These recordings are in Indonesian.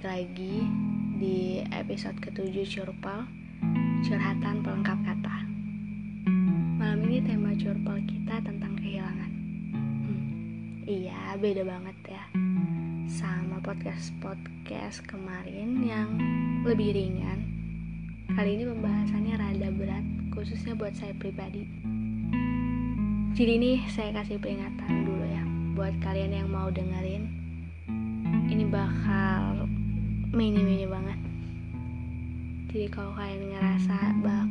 balik lagi di episode ketujuh Curpal Curhatan Pelengkap Kata. Malam ini tema Curpal kita tentang kehilangan. Hmm, Iya, beda banget ya Sama podcast-podcast kemarin yang lebih ringan. Kali ini pembahasannya rada berat Khususnya buat saya pribadi. Jadi ini saya kasih peringatan dulu ya Buat kalian yang mau dengerin. Ini bakal mini-mini banget. Jadi kalau kalian ngerasa bak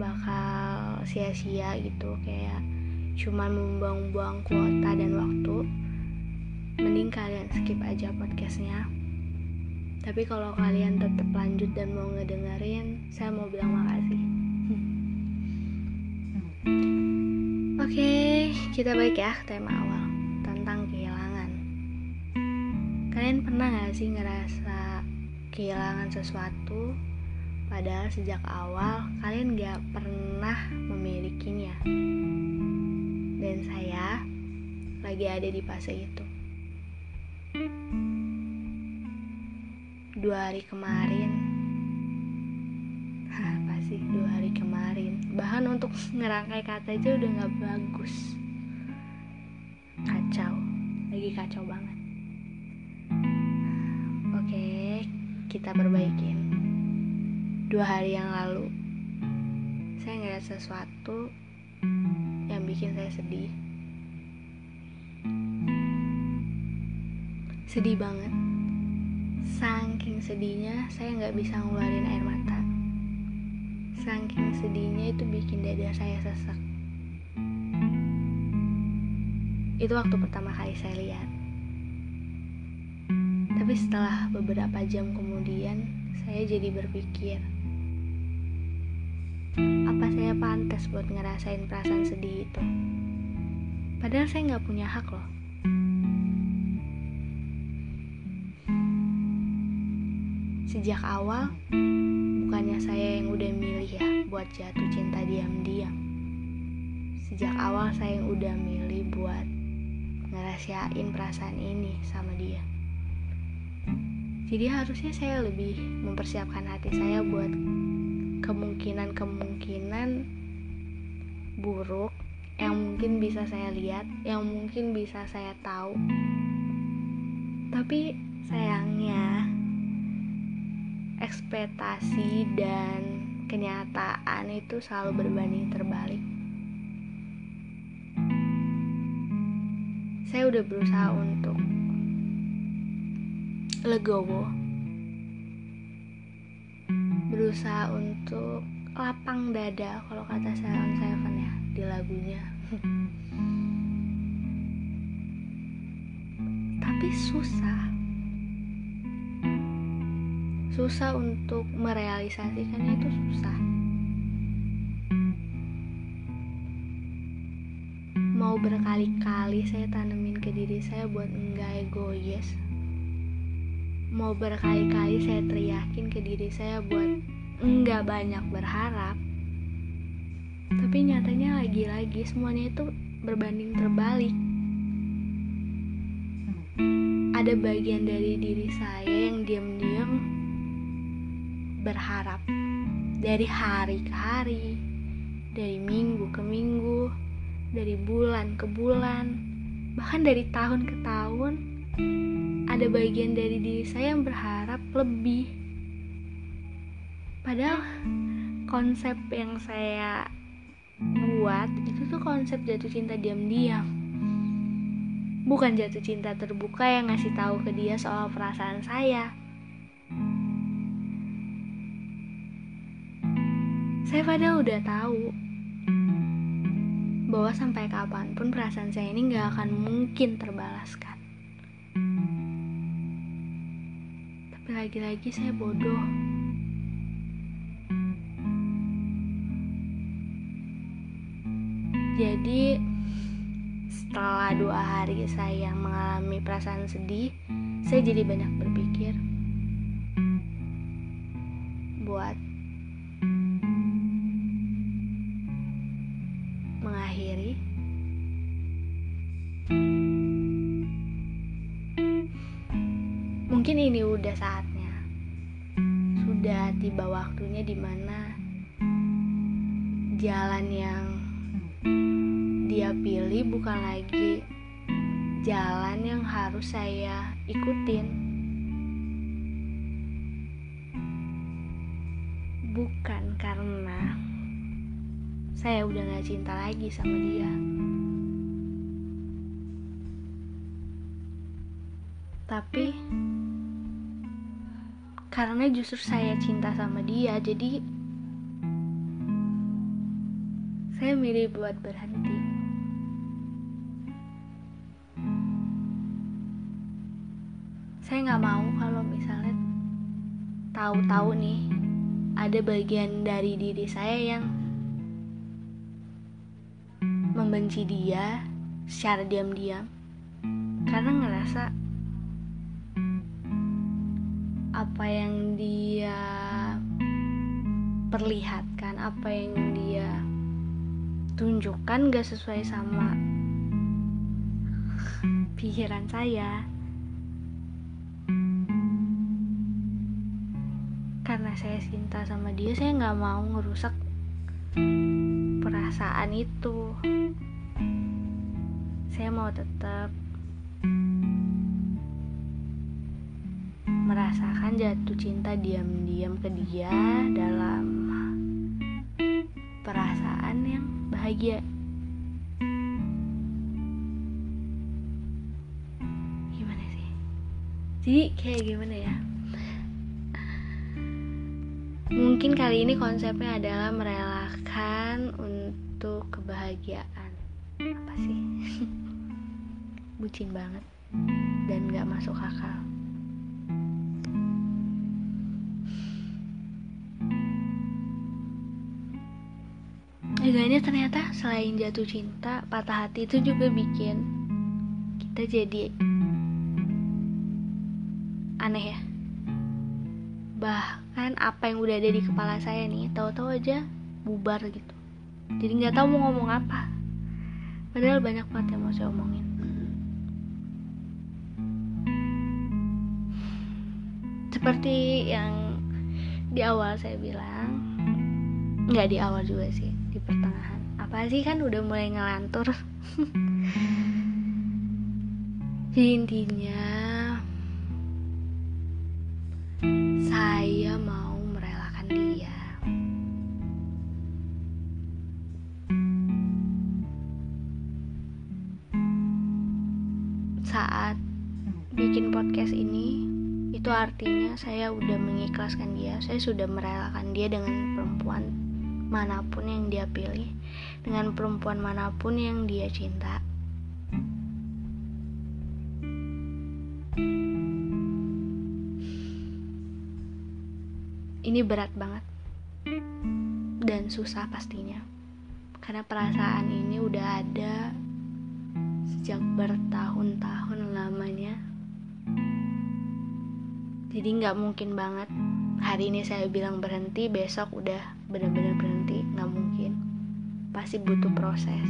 bakal sia-sia gitu kayak cuman membuang-buang kuota dan waktu mending kalian skip aja podcastnya. Tapi kalau kalian tetap lanjut dan mau ngedengerin saya mau bilang makasih. Oke okay, kita balik ya ke tema awal Kalian pernah gak sih ngerasa kehilangan sesuatu? Padahal sejak awal kalian gak pernah memilikinya. Dan saya lagi ada di fase itu. Dua hari kemarin. Hah, pasti dua hari kemarin? Bahkan untuk ngerangkai kata aja udah gak bagus. Kacau. Lagi kacau banget kita perbaikin. Dua hari yang lalu saya ngeliat sesuatu yang bikin saya sedih. Sedih banget. Saking sedihnya saya nggak bisa ngeluarin air mata. Saking sedihnya itu bikin dada saya sesek itu waktu pertama kali saya lihat tapi setelah beberapa jam kemudian, saya jadi berpikir, apa saya pantas buat ngerasain perasaan sedih itu? Padahal saya nggak punya hak loh. Sejak awal, bukannya saya yang udah milih ya buat jatuh cinta diam-diam. Sejak awal saya yang udah milih buat ngerahasiain perasaan ini sama dia. Jadi harusnya saya lebih mempersiapkan hati saya buat kemungkinan-kemungkinan buruk yang mungkin bisa saya lihat, yang mungkin bisa saya tahu. Tapi sayangnya ekspektasi dan kenyataan itu selalu berbanding terbalik. Saya udah berusaha untuk legowo. Berusaha untuk lapang dada kalau kata Salon Seven ya di lagunya. Tapi susah. Susah untuk merealisasikannya itu susah. Mau berkali-kali saya tanemin ke diri saya buat enggak egois mau berkali-kali saya teriakin ke diri saya buat enggak banyak berharap. Tapi nyatanya lagi-lagi semuanya itu berbanding terbalik. Ada bagian dari diri saya yang diam-diam berharap. Dari hari ke hari dari minggu ke minggu dari bulan ke bulan bahkan dari tahun ke tahun ada bagian dari diri saya yang berharap lebih. Padahal konsep yang saya buat itu tuh konsep jatuh cinta diam-diam. Bukan jatuh cinta terbuka yang ngasih tahu ke dia soal perasaan saya. Saya padahal udah tahu bahwa sampai kapan pun perasaan saya ini gak akan mungkin terbalaskan lagi-lagi saya bodoh. Jadi setelah dua hari saya mengalami perasaan sedih, saya jadi banyak berpikir buat tiba waktunya di mana jalan yang dia pilih bukan lagi jalan yang harus saya ikutin. Bukan karena saya udah gak cinta lagi sama dia. Tapi karena justru saya cinta sama dia jadi saya milih buat berhenti. Saya nggak mau kalau misalnya tahu-tahu nih ada bagian dari diri saya yang membenci dia secara diam-diam. Karena ngerasa apa yang dia perlihatkan apa yang dia tunjukkan gak sesuai sama pikiran saya. Karena saya cinta sama dia saya nggak mau ngerusak perasaan itu. Saya mau tetap merasakan jatuh cinta diam-diam ke dia dalam perasaan yang bahagia gimana sih jadi kayak gimana ya Mungkin kali ini konsepnya adalah merelakan untuk kebahagiaan. Apa sih? Bucin banget dan gak masuk akal. Agaknya ternyata selain jatuh cinta, patah hati itu juga bikin kita jadi aneh ya. Bah, kan apa yang udah ada di kepala saya nih tahu-tahu aja bubar gitu. Jadi nggak tahu mau ngomong apa. Padahal banyak banget yang mau saya omongin. Seperti yang di awal saya bilang nggak di awal juga sih apa sih kan udah mulai ngelantur intinya saya mau merelakan dia. Saat bikin podcast ini, itu artinya saya udah mengikhlaskan dia. Saya sudah merelakan dia dengan perempuan mana pun yang dia pilih, dengan perempuan mana pun yang dia cinta. ini berat banget. Dan susah pastinya. Karena perasaan ini udah ada sejak bertahun-tahun lamanya. Jadi nggak mungkin banget hari ini saya bilang berhenti besok udah benar-benar berhenti nggak mungkin. Pasti butuh proses.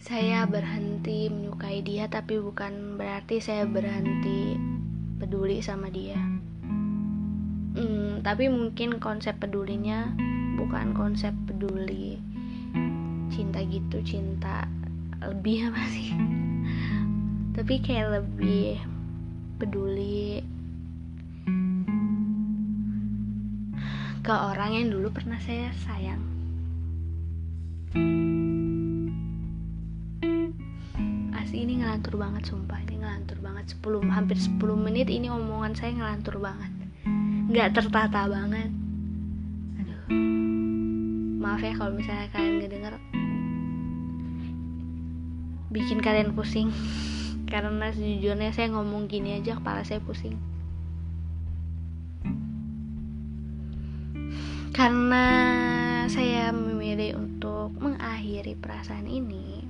Saya berhenti menyukai dia tapi bukan berarti saya berhenti peduli sama dia. Hmm, tapi mungkin konsep pedulinya bukan konsep peduli cinta gitu cinta lebih apa sih tapi kayak lebih peduli ke orang yang dulu pernah saya sayang. Ini ngelantur banget sumpah. Ini ngelantur banget. 10 hampir 10 menit ini omongan saya ngelantur banget. Nggak tertata banget. Aduh. Maaf ya kalau misalnya kalian ngedenger. Bikin kalian pusing karena sejujurnya saya ngomong gini aja kepala saya pusing. Karena saya memilih untuk mengakhiri perasaan ini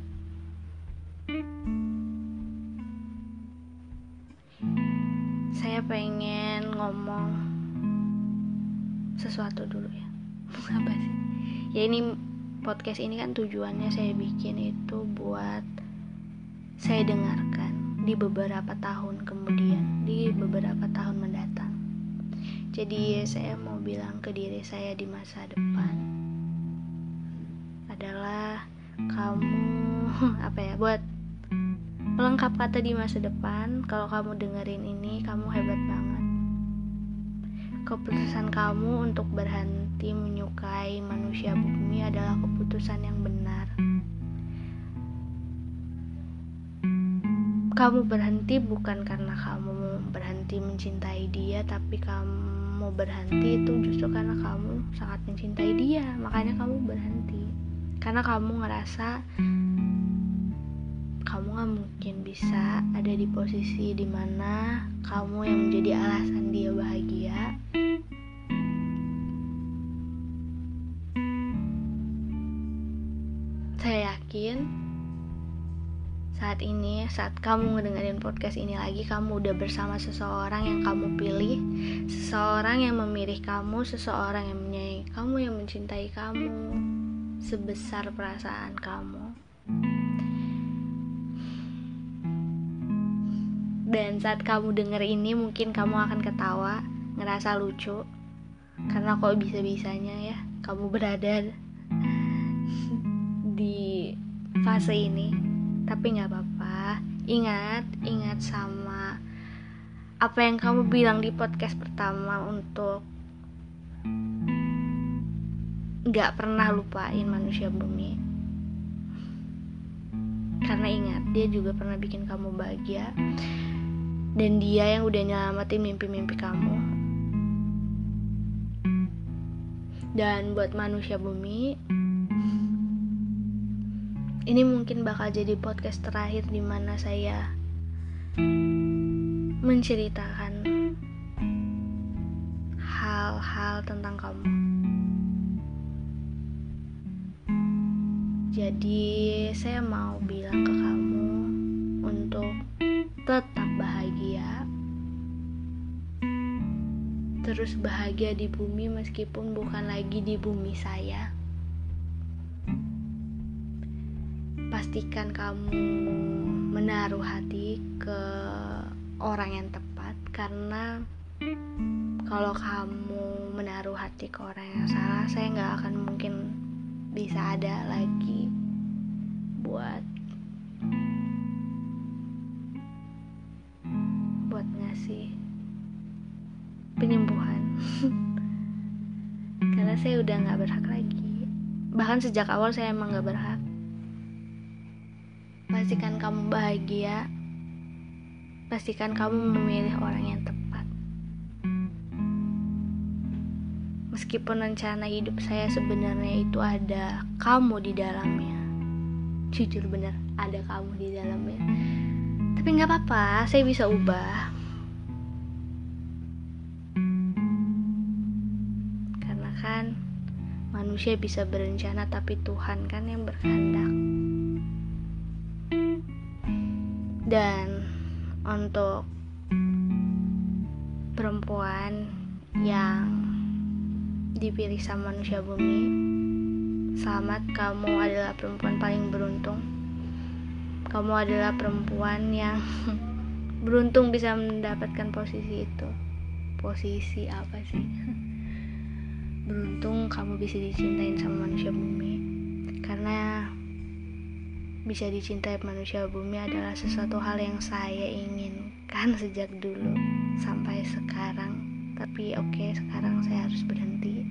saya pengen ngomong sesuatu dulu ya. Apa sih? Ya ini podcast ini kan tujuannya saya bikin itu buat saya dengarkan di beberapa tahun kemudian, di beberapa tahun mendatang. Jadi saya mau bilang ke diri saya di masa depan adalah kamu apa ya buat pelengkap kata di masa depan kalau kamu dengerin ini kamu hebat banget keputusan kamu untuk berhenti menyukai manusia bumi adalah keputusan yang benar kamu berhenti bukan karena kamu berhenti mencintai dia tapi kamu berhenti itu justru karena kamu sangat mencintai dia. Makanya kamu berhenti. Karena kamu ngerasa kamu gak mungkin bisa ada di posisi di mana kamu yang menjadi alasan dia bahagia. Saya yakin saat ini, saat kamu ngedengerin podcast ini lagi, kamu udah bersama seseorang yang kamu pilih, seseorang yang memilih kamu, seseorang yang menyayangi kamu, yang mencintai kamu sebesar perasaan kamu. Dan saat kamu denger ini, mungkin kamu akan ketawa, ngerasa lucu, karena kok bisa-bisanya ya kamu berada di fase ini tapi nggak apa-apa. Ingat ingat sama apa yang kamu bilang di podcast pertama untuk nggak pernah lupain manusia bumi. Karena ingat dia juga pernah bikin kamu bahagia. Dan dia yang udah nyelamatin mimpi-mimpi kamu. Dan buat manusia bumi ini mungkin bakal jadi podcast terakhir di mana saya menceritakan hal-hal tentang kamu. Jadi, saya mau bilang ke kamu untuk tetap bahagia. Terus bahagia di bumi meskipun bukan lagi di bumi saya. Pastikan kamu menaruh hati ke orang yang tepat karena kalau kamu menaruh hati ke orang yang salah saya nggak akan mungkin bisa ada lagi buat buat ngasih penyembuhan. Karena saya udah nggak berhak lagi. Bahkan sejak awal saya emang nggak berhak Pastikan kamu bahagia. Pastikan kamu memilih orang yang tepat. Meskipun rencana hidup saya sebenarnya itu ada kamu di dalamnya. Jujur bener, ada kamu di dalamnya. Tapi nggak apa-apa, saya bisa ubah. Karena kan manusia bisa berencana tapi Tuhan kan yang berkehendak. Dan untuk perempuan yang dipilih sama manusia bumi selamat kamu adalah perempuan paling beruntung. Kamu adalah perempuan yang beruntung bisa mendapatkan posisi itu. Posisi apa sih? Beruntung kamu bisa dicintain sama manusia bumi. Karena bisa dicintai manusia bumi adalah sesuatu hal yang saya inginkan sejak dulu sampai sekarang. Tapi oke, okay, sekarang saya harus berhenti.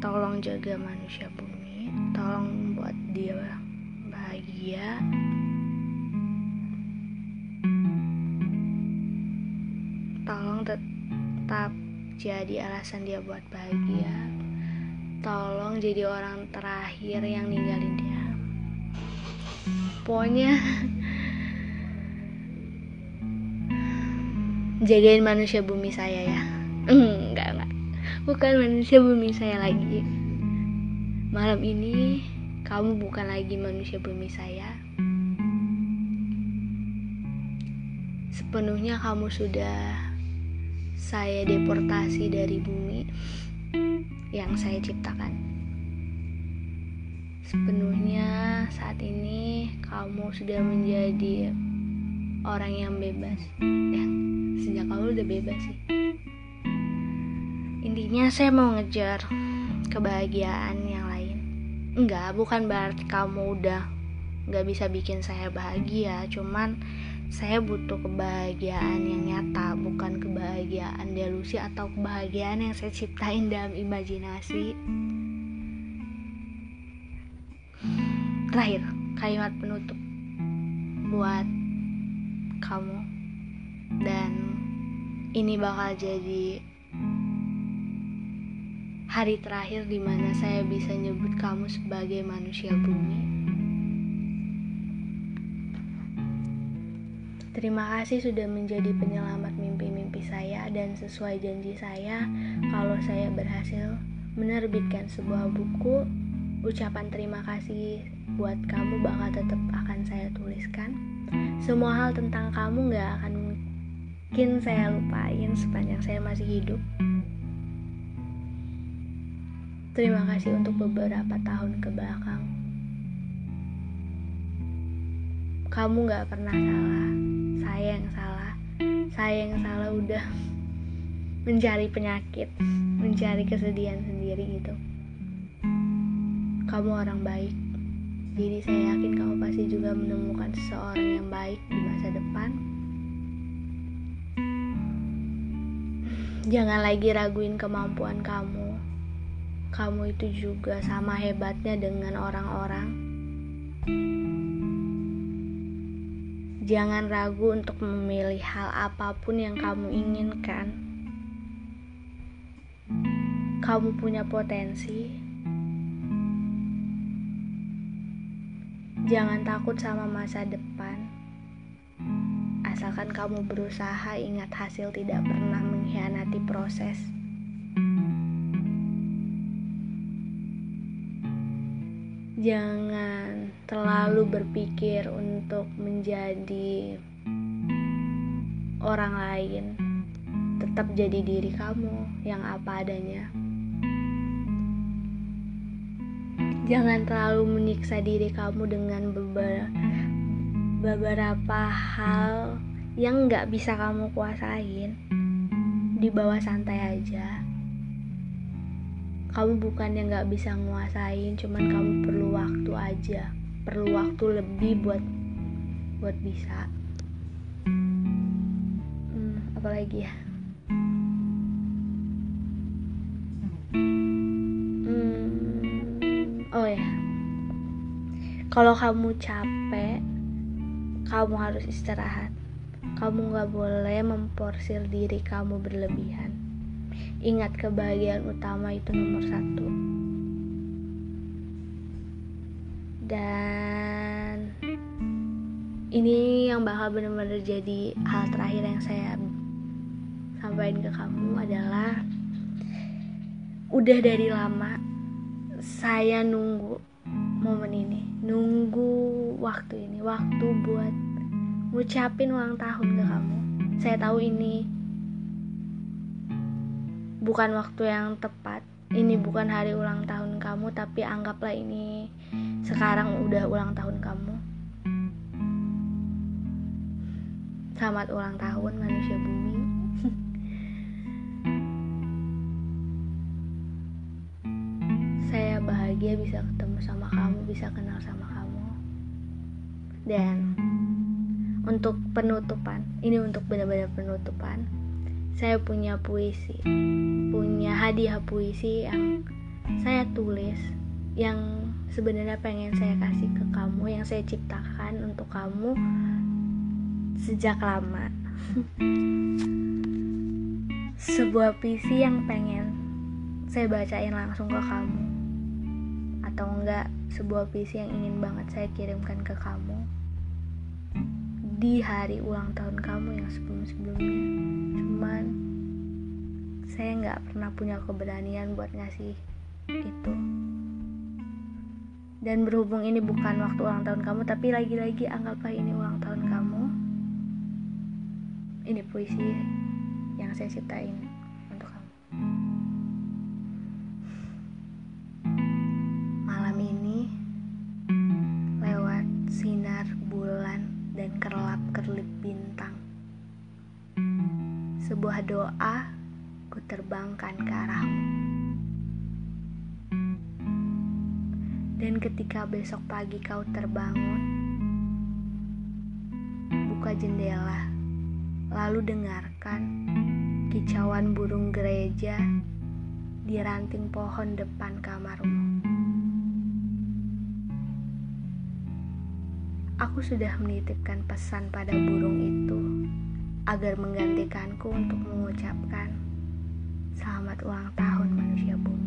Tolong jaga manusia bumi, tolong buat dia bahagia. Tolong tetap jadi alasan dia buat bahagia tolong jadi orang terakhir yang ninggalin dia. Pokoknya jagain manusia bumi saya ya. Enggak enggak. Bukan manusia bumi saya lagi. Malam ini kamu bukan lagi manusia bumi saya. Sepenuhnya kamu sudah saya deportasi dari bumi yang saya ciptakan. sepenuhnya saat ini kamu sudah menjadi orang yang bebas. Ya sejak kamu udah bebas sih. Intinya saya mau ngejar kebahagiaan yang lain. Enggak bukan berarti kamu udah nggak bisa bikin saya bahagia cuman saya butuh kebahagiaan yang nyata bukan kebahagiaan delusi atau kebahagiaan yang saya ciptain dalam imajinasi. Terakhir kalimat penutup buat kamu. Dan ini bakal jadi hari terakhir di mana saya bisa nyebut kamu sebagai manusia bumi Terima kasih sudah menjadi penyelamat mimpi-mimpi saya dan sesuai janji saya kalau saya berhasil menerbitkan sebuah buku ucapan terima kasih buat kamu bakal tetap akan saya tuliskan. Semua hal tentang kamu gak akan mungkin saya lupain sepanjang saya masih hidup. Terima kasih untuk beberapa tahun ke belakang. Kamu gak pernah salah saya yang salah. Saya yang salah udah mencari penyakit mencari kesedihan sendiri gitu. Kamu orang baik. Jadi saya yakin kamu pasti juga menemukan seseorang yang baik di masa depan. Jangan lagi raguin kemampuan kamu. Kamu itu juga sama hebatnya dengan orang-orang Jangan ragu untuk memilih hal apa pun yang kamu inginkan. Kamu punya potensi. Jangan takut sama masa depan. Asalkan kamu berusaha, ingat hasil tidak pernah mengkhianati proses. Jangan terlalu berpikir untuk menjadi orang lain. Tetap jadi diri kamu yang apa adanya. Jangan terlalu menyiksa diri kamu dengan beberapa hal yang nggak bisa kamu kuasain. Di bawah santai aja kamu bukan yang gak bisa nguasain cuman kamu perlu waktu aja perlu waktu lebih buat buat bisa. Hmm, apalagi ya? Hmm, oh ya. Kalau kamu capek kamu harus istirahat. Kamu gak boleh memporsir diri kamu berlebihan. Ingat kebahagiaan utama itu nomor satu. Dan ini yang bakal benar-benar jadi hal terakhir yang saya sampaikan ke kamu adalah udah dari lama saya nunggu momen ini, nunggu waktu ini, waktu buat ngucapin ulang tahun ke kamu. Saya tahu ini bukan waktu yang tepat. Ini bukan hari ulang tahun kamu, tapi anggaplah ini sekarang udah ulang tahun kamu. Selamat ulang tahun manusia bumi. Saya bahagia bisa ketemu sama kamu, bisa kenal sama kamu. Dan untuk penutupan, ini untuk benar-benar penutupan saya punya puisi, punya hadiah puisi yang saya tulis, yang sebenarnya pengen saya kasih ke kamu, yang saya ciptakan untuk kamu sejak lama. Sebuah puisi yang pengen saya bacain langsung ke kamu, atau enggak sebuah puisi yang ingin banget saya kirimkan ke kamu. Di hari ulang tahun kamu yang sebelum-sebelumnya. Cuman saya nggak pernah punya keberanian buat ngasih itu dan berhubung ini bukan waktu ulang tahun kamu tapi lagi-lagi anggaplah ini ulang tahun kamu. Ini puisi yang saya ciptain untuk kamu. Malam ini lewat sinar bulan dan kerlap kerlip bintang sebuah doa ku terbangkan ke arahmu. Dan ketika besok pagi kau terbangun, buka jendela, lalu dengarkan kicauan burung gereja di ranting pohon depan kamarmu. Aku sudah menitipkan pesan pada burung itu agar menggantikanku untuk mengucapkan selamat ulang tahun manusia bumi.